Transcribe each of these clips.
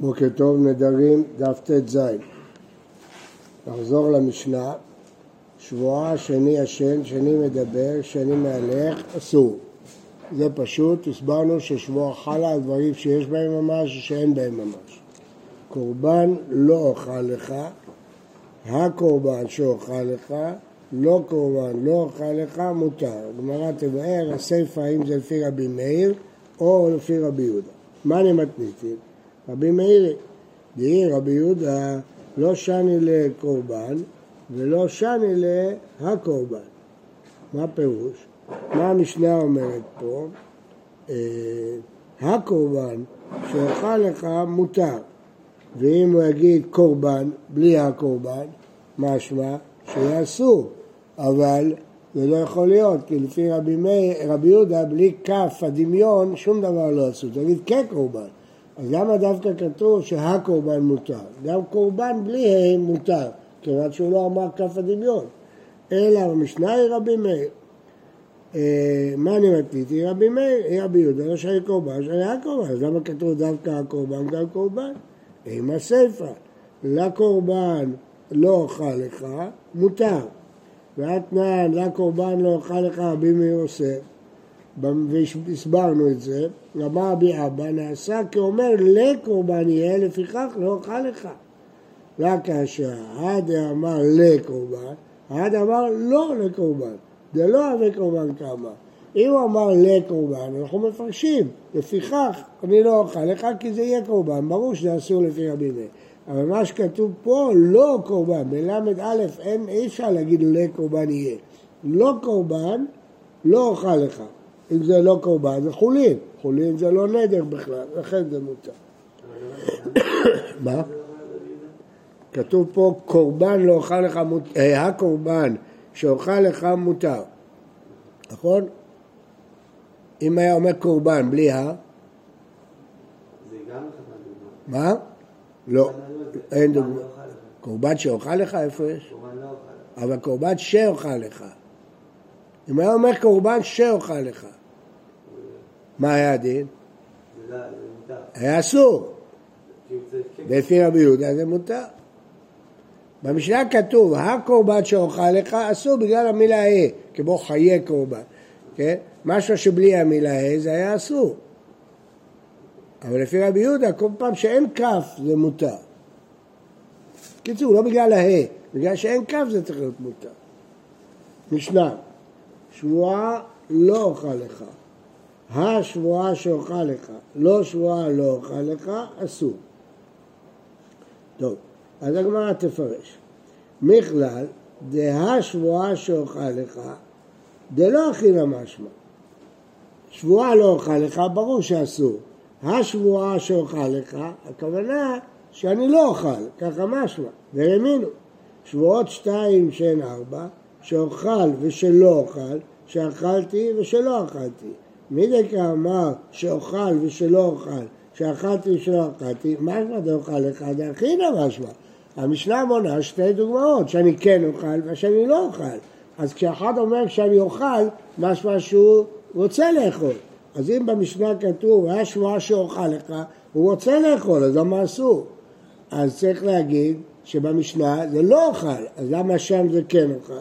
בוקר טוב, נדרים, דף ט"ז. נחזור למשנה, שבועה, שני ישן, שני מדבר, שני מהלך, אסור. זה פשוט, הסברנו ששבועה חלה על דברים שיש בהם ממש ושאין בהם ממש. קורבן לא אוכל לך, הקורבן שאוכל לך, לא קורבן לא אוכל לך, מותר. הגמרא תבאר, הסיפא האם זה לפי רבי מאיר או לפי רבי יהודה. מה אני מתניתי? רבי מאיר, דהי רבי יהודה לא שני לקורבן ולא שני להקורבן. מה פירוש? מה המשנה אומרת פה? אה, הקורבן שאוכל לך מותר, ואם הוא יגיד קורבן בלי הקורבן, משמע שיהיה אסור, אבל זה לא יכול להיות, כי לפי רבי, מי, רבי יהודה, בלי כף הדמיון, שום דבר לא אסור. תגיד כקורבן. אז למה דווקא כתוב שהקורבן מותר? גם קורבן בלי ה' מותר, כיוון שהוא לא אמר כף הדמיון. אלא במשנה היא רבי מאיר. אה, מה אני מתניתי? רבי מאיר, היא רבי יהודה, לא שהיה קורבן, שהיה קורבן. אז למה כתוב דווקא הקורבן גם קורבן? עם הסיפא. לקורבן לא אוכל לך, מותר. ואתנן, לקורבן לא אוכל לך, רבי מאיר עושה. והסברנו את זה, אמר רבי אבא, נעשה כאומר לקורבן יהיה, לפיכך לא אוכל לך. רק כאשר העד אמר לקורבן, העד אמר לא לקורבן. זה לא הווה קורבן כמה. אם הוא אמר לקורבן, אנחנו מפרשים, לפיכך אני לא אוכל לך כי זה יהיה קורבן, ברור שזה אסור לפי רבי מאיר. אבל מה שכתוב פה, לא קורבן, בל"א אין, אי אפשר להגיד לקורבן יהיה. לא קורבן, לא אוכל לך. אם זה לא קורבן, זה חולין. חולין זה לא נדר בכלל, לכן זה מותר. מה? כתוב פה קורבן לא אוכל לך, אה, הקורבן שאוכל לך מותר, נכון? אם היה אומר קורבן בלי ה... מה? לא, אין דוגמה. קורבן שאוכל לך, איפה יש? אבל קורבן שאוכל לך. אם היה אומר קורבן שאוכל לך, מה היה הדין? היה אסור. לפי רבי יהודה זה מותר. במשנה כתוב, הקורבן שאוכל לך אסור בגלל המילה ה', כמו חיי קורבן, כן? משהו שבלי המילה ה' זה היה אסור. אבל לפי רבי יהודה, כל פעם שאין כף זה מותר. קיצור, לא בגלל ה', בגלל שאין כף זה צריך להיות מותר. משנה, שבועה לא אוכל לך, השבועה שאוכל לך, לא שבועה לא אוכל לך, אסור. טוב. אז הגמרא תפרש. מכלל, דהה שבועה שאוכל לך, דלא אכילה משמע. שבועה לא אוכל לך, ברור שאסור. השבועה שאוכל לך, הכוונה שאני לא אוכל, ככה משמע, והאמינו. שבועות שתיים שהן ארבע, שאוכל ושלא אוכל, שאכלתי ושלא אכלתי. מי דקה אמר שאוכל ושלא אוכל, שאכלתי ושלא אכלתי, משמע דאוכל לך דאכילה משמע. המשנה מונה שתי דוגמאות, שאני כן אוכל ושאני לא אוכל. אז כשאחד אומר שאני אוכל, משמע שהוא רוצה לאכול. אז אם במשנה כתוב, היה שבועה שאוכל לך, הוא רוצה לאכול, אז למה אסור? אז צריך להגיד שבמשנה זה לא אוכל, אז למה שם זה כן אוכל?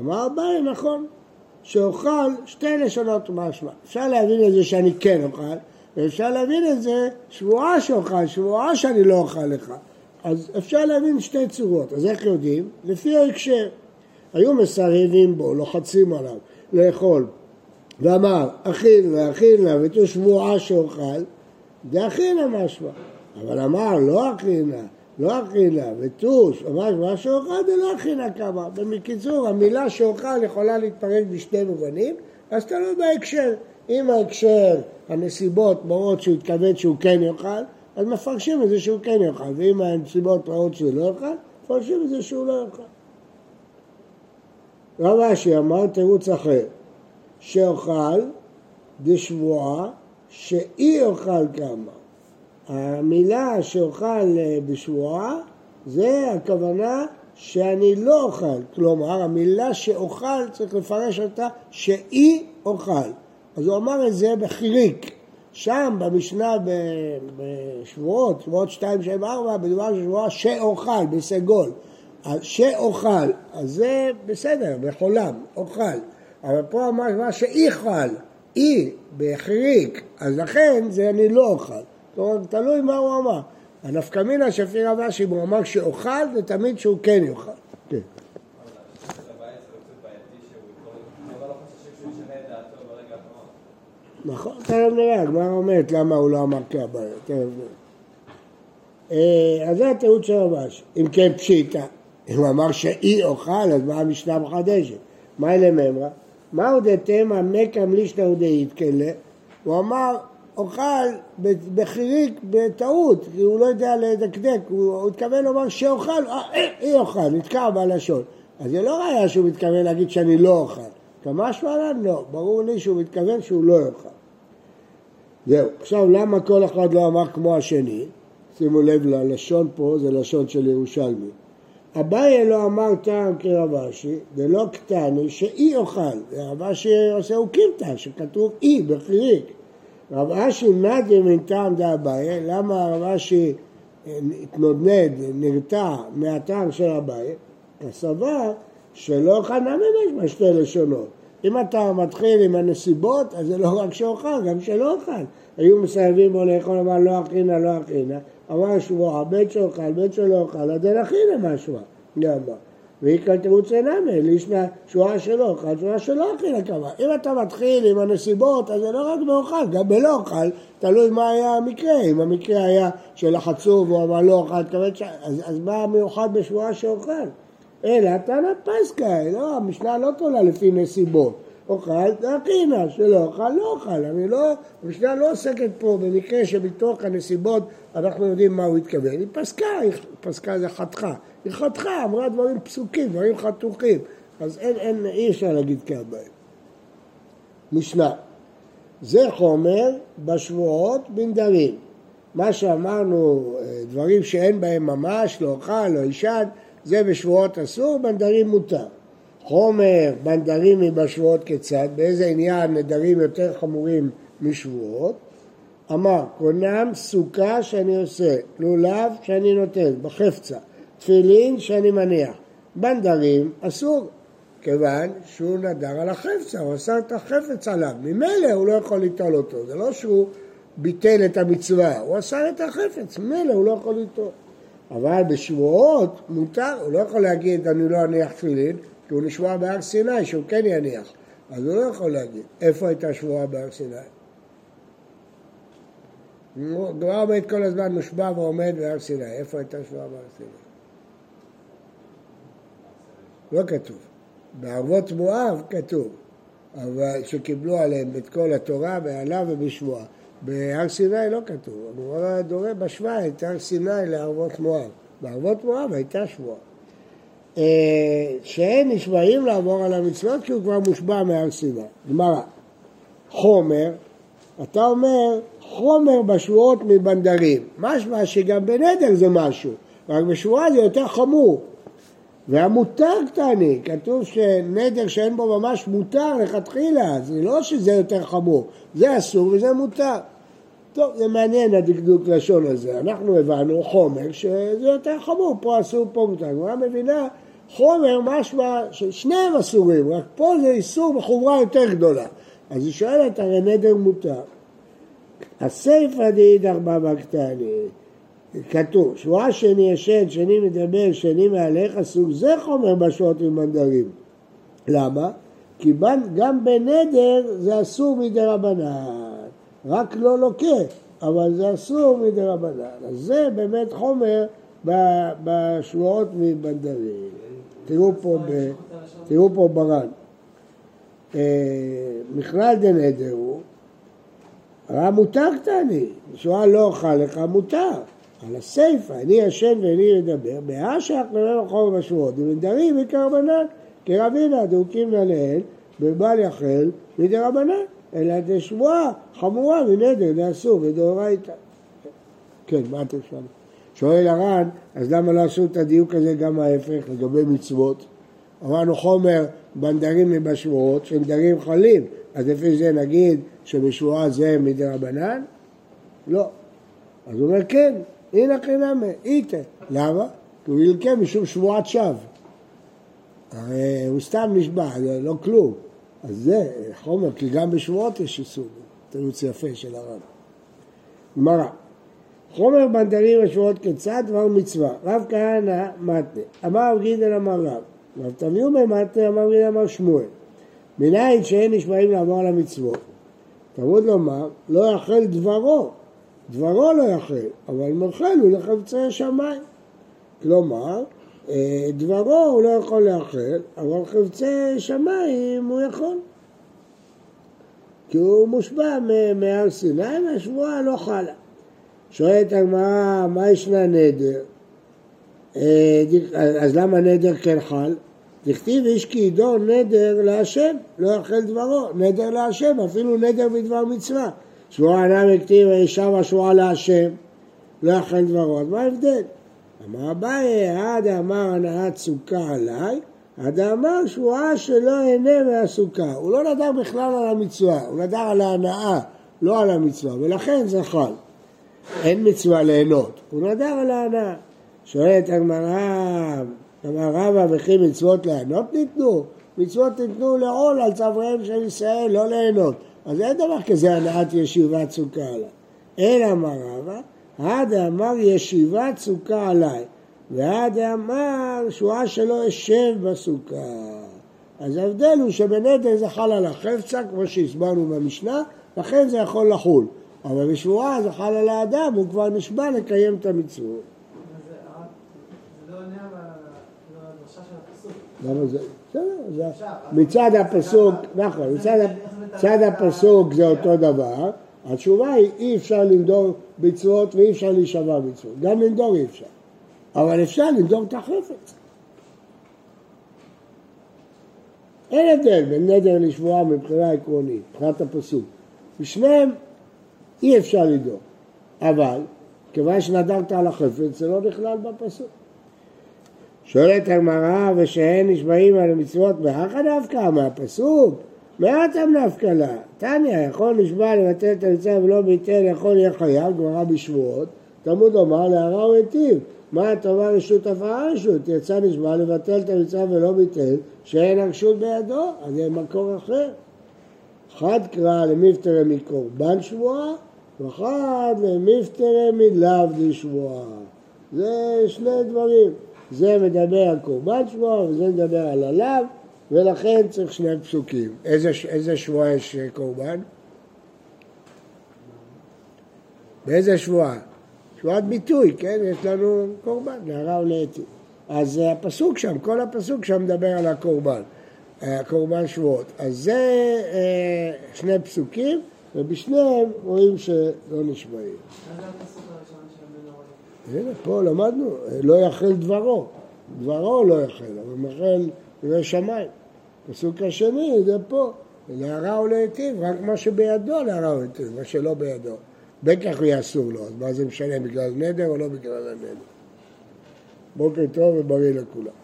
אמר אביי, נכון, שאוכל שתי לשונות משמע. אפשר להבין את זה שאני כן אוכל, ואפשר להבין את זה שבועה שאוכל, שבועה שאני לא אוכל לך. אז אפשר להבין שתי צורות. אז איך יודעים? לפי ההקשר. היו מסרבים בו, לוחצים עליו, לאכול. ואמר, אכיל ואכיל נא ותו שבועה שאוכל, זה אכילה משמע. אבל אמר, לא אכילה, לא אכילה, ותוש, אמר מה שאוכל זה לא אכילה כמה. ובקיצור, המילה שאוכל יכולה להתפרק בשני מובנים, אז תלוי בהקשר. אם ההקשר, הנסיבות מראות שהוא התכוון שהוא כן יאכל, אז מפרשים את זה שהוא כן יאכל, ואם הנסיבות רעות שהוא לא יאכל, מפרשים את זה שהוא לא יאכל. רב אשי אמר תירוץ אחר, שאוכל דשבועה שאי אוכל כמה. המילה שאוכל בשבועה זה הכוונה שאני לא אוכל, כלומר המילה שאוכל צריך לפרש אותה שאי אוכל. אז הוא אמר את זה בחיריק. שם במשנה בשבועות, שבועות 2, 7, 4, מדובר שבועה שאוכל, בסגול. שאוכל, אז זה בסדר, בחולם, אוכל. אבל פה אמר מה שאיכל, אי, בחיריק, אז לכן זה אני לא אוכל. אומרת, תלוי מה הוא אמר. הנפקא מינה שפי רב אשי, הוא אמר שאוכל, זה תמיד שהוא כן יאכל. כן. נכון, תכף נראה, הגמרא אומרת למה הוא לא אמר כהבעיה, תכף נראה. אה, אז זה התיעוד של רבש. אם כן פשיטא, אם הוא אמר שאי אוכל, אז מה המשנה מחדשת? מה אלה ממרא? מהו דתמא מקם לישנא ודאיתקלה? הוא אמר, אוכל בחיריק בטעות, כי הוא לא יודע לדקדק, הוא התכוון לומר שאוכל, אה, אי אוכל, נתקע בלשון. אז זה לא ראיה שהוא מתכוון להגיד שאני לא אוכל. כמה שמלן? לא. ברור לי שהוא מתכוון שהוא לא יאכל. זהו. עכשיו, למה כל אחד לא אמר כמו השני? שימו לב ללשון פה, זה לשון של ירושלמי. אביי לא אמר טעם כרבשי, ולא קטני, שאי אוכל. רבשי עושה הוא קימתא, שכתוב אי בחיריק. רב אשי נדיה מן טעם דאביי, למה רב אשי התנודנד, נרתע מהטעם של אביי? הסבר שלא אוכל נמי בשתי לשונות. אם אתה מתחיל עם הנסיבות, אז זה לא רק שאוכל, גם שלא אוכל. היו מסרבים בו לאכול, אמר לא אכינה, לא אכינה. אמר שאוכל, בית שלא אוכל, אז אין אכינה מהשבועה. למה? ואיכא תירוץ אינמי, לישנא שבועה שלא אוכל, שבועה שלא אכינה כמה. אם אתה מתחיל עם הנסיבות, אז זה לא רק באוכל, גם בלא אוכל, תלוי מה היה המקרה. אם המקרה היה שלחצו והוא אמר לא אוכל, אז, אז מה המיוחד בשבועה שאוכל? אלא תנא פסקה, לא, המשנה לא תולה לפי נסיבות. אוכל, דאקינא, שלא אוכל, לא אוכל. אני לא, המשנה לא עוסקת פה במקרה שמתוך הנסיבות אנחנו יודעים מה הוא התכוון. היא פסקה, היא פסקה זה חתכה. היא חתכה, אמרה דברים פסוקים, דברים חתוכים. אז אין, אין, אי אפשר להגיד כך בהם. משנה, זה חומר בשבועות בנדרים. מה שאמרנו, אה, דברים שאין בהם ממש, לא אוכל, לא ישן, זה בשבועות אסור, בנדרים מותר. חומר בנדרים מבשבועות כיצד, באיזה עניין נדרים יותר חמורים משבועות, אמר, קונם סוכה שאני עושה, לולב שאני נותן, בחפצה, תפילין שאני מניח. בנדרים אסור, כיוון שהוא נדר על החפצה, הוא עשה את החפץ עליו, ממילא הוא לא יכול ליטול אותו, זה לא שהוא ביטל את המצווה, הוא עשה את החפץ, ממילא הוא לא יכול ליטול. אבל בשבועות מותר, הוא לא יכול להגיד אני לא אניח תפילין, כי הוא נשבע בהר סיני שהוא כן יניח, אז הוא לא יכול להגיד. איפה הייתה שבועה בהר סיני? גמרא עומד כל הזמן מושבע ועומד בהר סיני. איפה הייתה שבועה בהר סיני? לא כתוב. בערבות מואב כתוב, אבל שקיבלו עליהם את כל התורה בעלה ובשבועה. בהר סיני לא כתוב, הגמרא דורא בשווה את הר סיני לערבות מואב. בערבות מואב הייתה שבועה. אה, שהם נשבעים לעבור על המצוות כי הוא כבר מושבע מהר סיני. גמרא, חומר, אתה אומר חומר בשבועות מבנדרים, משמע שגם בנדר זה משהו, רק בשבועה זה יותר חמור. והמותר קטני, כתוב שנדר שאין בו ממש מותר לכתחילה, זה לא שזה יותר חמור, זה אסור וזה מותר. טוב, זה מעניין הדקדוק לשון הזה. אנחנו הבנו חומר שזה יותר חמור, פה אסור, פה מותר. הגמרא מבינה חומר משמע ששניהם אסורים, רק פה זה איסור בחומרה יותר גדולה. אז היא שואלת, הרי נדר מותר. הסיפא דאידך בבא קטני, כתוב, שבועה שני ישן, שני מדבר, שני מהלך, סוג זה חומר בשעות ומנדרים. למה? כי גם בנדר זה אסור מדי רבנן. רק לא לוקה, אבל זה אסור מדי רבנן. אז זה באמת חומר בשבועות מבנדרים. תראו פה, ב, תראו פה ברן. אה, מכלל דנדר הוא, הרי מותר קטני, שואה לא אוכל לך מותר. על הסיפא, אני ישן ואיני מדבר, בהשך לבין חומר בשבועות, ונדרים מקרבנן, כרבינה דוקים נלאל, בבל יחל מדי רבנן. אלא זה שבועה חמורה מנדר, זה אסור, ודאורייתא. כן, מה אתם שואלים? שואל הר"ן, אז למה לא עשו את הדיוק הזה גם ההפך לגבי מצוות? אמרנו חומר בנדרים מבשבועות, שנדרים חלים, אז לפי זה נגיד שבשבועה זה מדי רבנן? לא. אז הוא אומר כן, הנה חינמי, איתה. למה? כי הוא ילקה משום שבועת שווא. הרי הוא סתם נשבע, זה לא כלום. אז זה חומר, כי גם בשבועות יש איסור. תירוץ יפה של הרב. גמרא, חומר בנדרים ושבועות כיצד דבר מצווה. רב כהנא מתנה, אמר גידל אמר רב, רב תמיומי מתנה אמר גידל אמר שמואל. מנין שאין נשמעים לעבור על המצוות. תמוד לומר, לא יאכל דברו, דברו לא יאכל, אבל מוכל הוא לחפצי שמיים. כלומר, אה, דברו הוא לא יכול לאכל, אבל חפצי שמיים הוא יכול. כי הוא מושבע מהר סיני והשבועה לא חלה. שואלת הגמרא, מה ישנה נדר? אה, אז למה נדר כן חל? דכתיב איש כי ידור נדר להשם, לא יאכל דברו, נדר להשם, אפילו נדר בדבר מצווה. שבועה ענם הכתיב וישב השבועה להשם, לא יאכל דברו, אז מה ההבדל? אמר אביי, עד אמר הנעת סוכה עליי, עד אמר שבועה שלא אהנה מהסוכה. הוא לא נדר בכלל על המצווה, הוא נדר על ההנאה, לא על המצווה, ולכן זה חל. אין מצווה ליהנות, הוא נדר על ההנאה. שואלת הגמרא, אמר רבא וכי מצוות ליהנות ניתנו? מצוות ניתנו לעול על צוואריהם של ישראל, לא ליהנות. אז אין דבר כזה הנעת ישיבת סוכה עליי. אלא אמר רבא, עד אמר ישיבת סוכה עליי, ועד אמר שואה שלא אשב בסוכה. אז ההבדל הוא שבנדר זה חל על החפצה, כמו שהסברנו במשנה, לכן זה יכול לחול. אבל בשבועה זה חל על האדם, הוא כבר נשבע לקיים את המצוות. למה זה? בסדר, מצד הפסוק, נכון, מצד הפסוק זה אותו דבר, התשובה היא אי אפשר לנדור מצוות ואי אפשר להישבע מצוות, גם לנדור אי אפשר, אבל אפשר לנדור את החפץ. אין הבדל בין נדר לשבועה מבחינה עקרונית, מבחינת הפסוק. בשניהם אי אפשר לנדור, אבל כיוון שנדרת על החפץ זה לא נכלל בפסוק. שואלת הגמרא ושאין נשבעים על המצוות בהכא דווקא מהפסוק מעטם נפקא לה. תניא, יכול נשבע לבטל את המצווה ולא ביטל, יכול יהיה חייב, גמרא בשבועות. תלמוד לומר להרע הוא היטיב. מה הטובה רשות הפרה רשות? יצא נשבע לבטל את המצווה ולא ביטל, שאין הרשות בידו, אז יהיה מקור אחר. אחד קרא למפטרה מקורבן שבועה, ואחד למפטרה מלאו דשבועה. זה שני דברים. זה מדבר על קורבן שבועה וזה מדבר על הלאו, ולכן צריך שני פסוקים. איזה, איזה שבועה יש קורבן? באיזה שבועה? שבועת ביטוי, כן? יש לנו קורבן, נערה ולעתי. אז הפסוק שם, כל הפסוק שם מדבר על הקורבן, הקורבן שבועות. אז זה אה, שני פסוקים, ובשניהם רואים שלא נשבעים. הנה, פה למדנו, לא יאכל דברו. דברו לא יאכל, אבל מאכל דברי שמיים. פסוק השני זה פה, להרע ולהיטיב, רק מה שבידו להרע ולהיטיב, מה שלא בידו. בכך יהיה אסור לו, אז מה זה משנה, בגלל נדר או לא בגלל הנדר? בוקר טוב ובריא לכולם.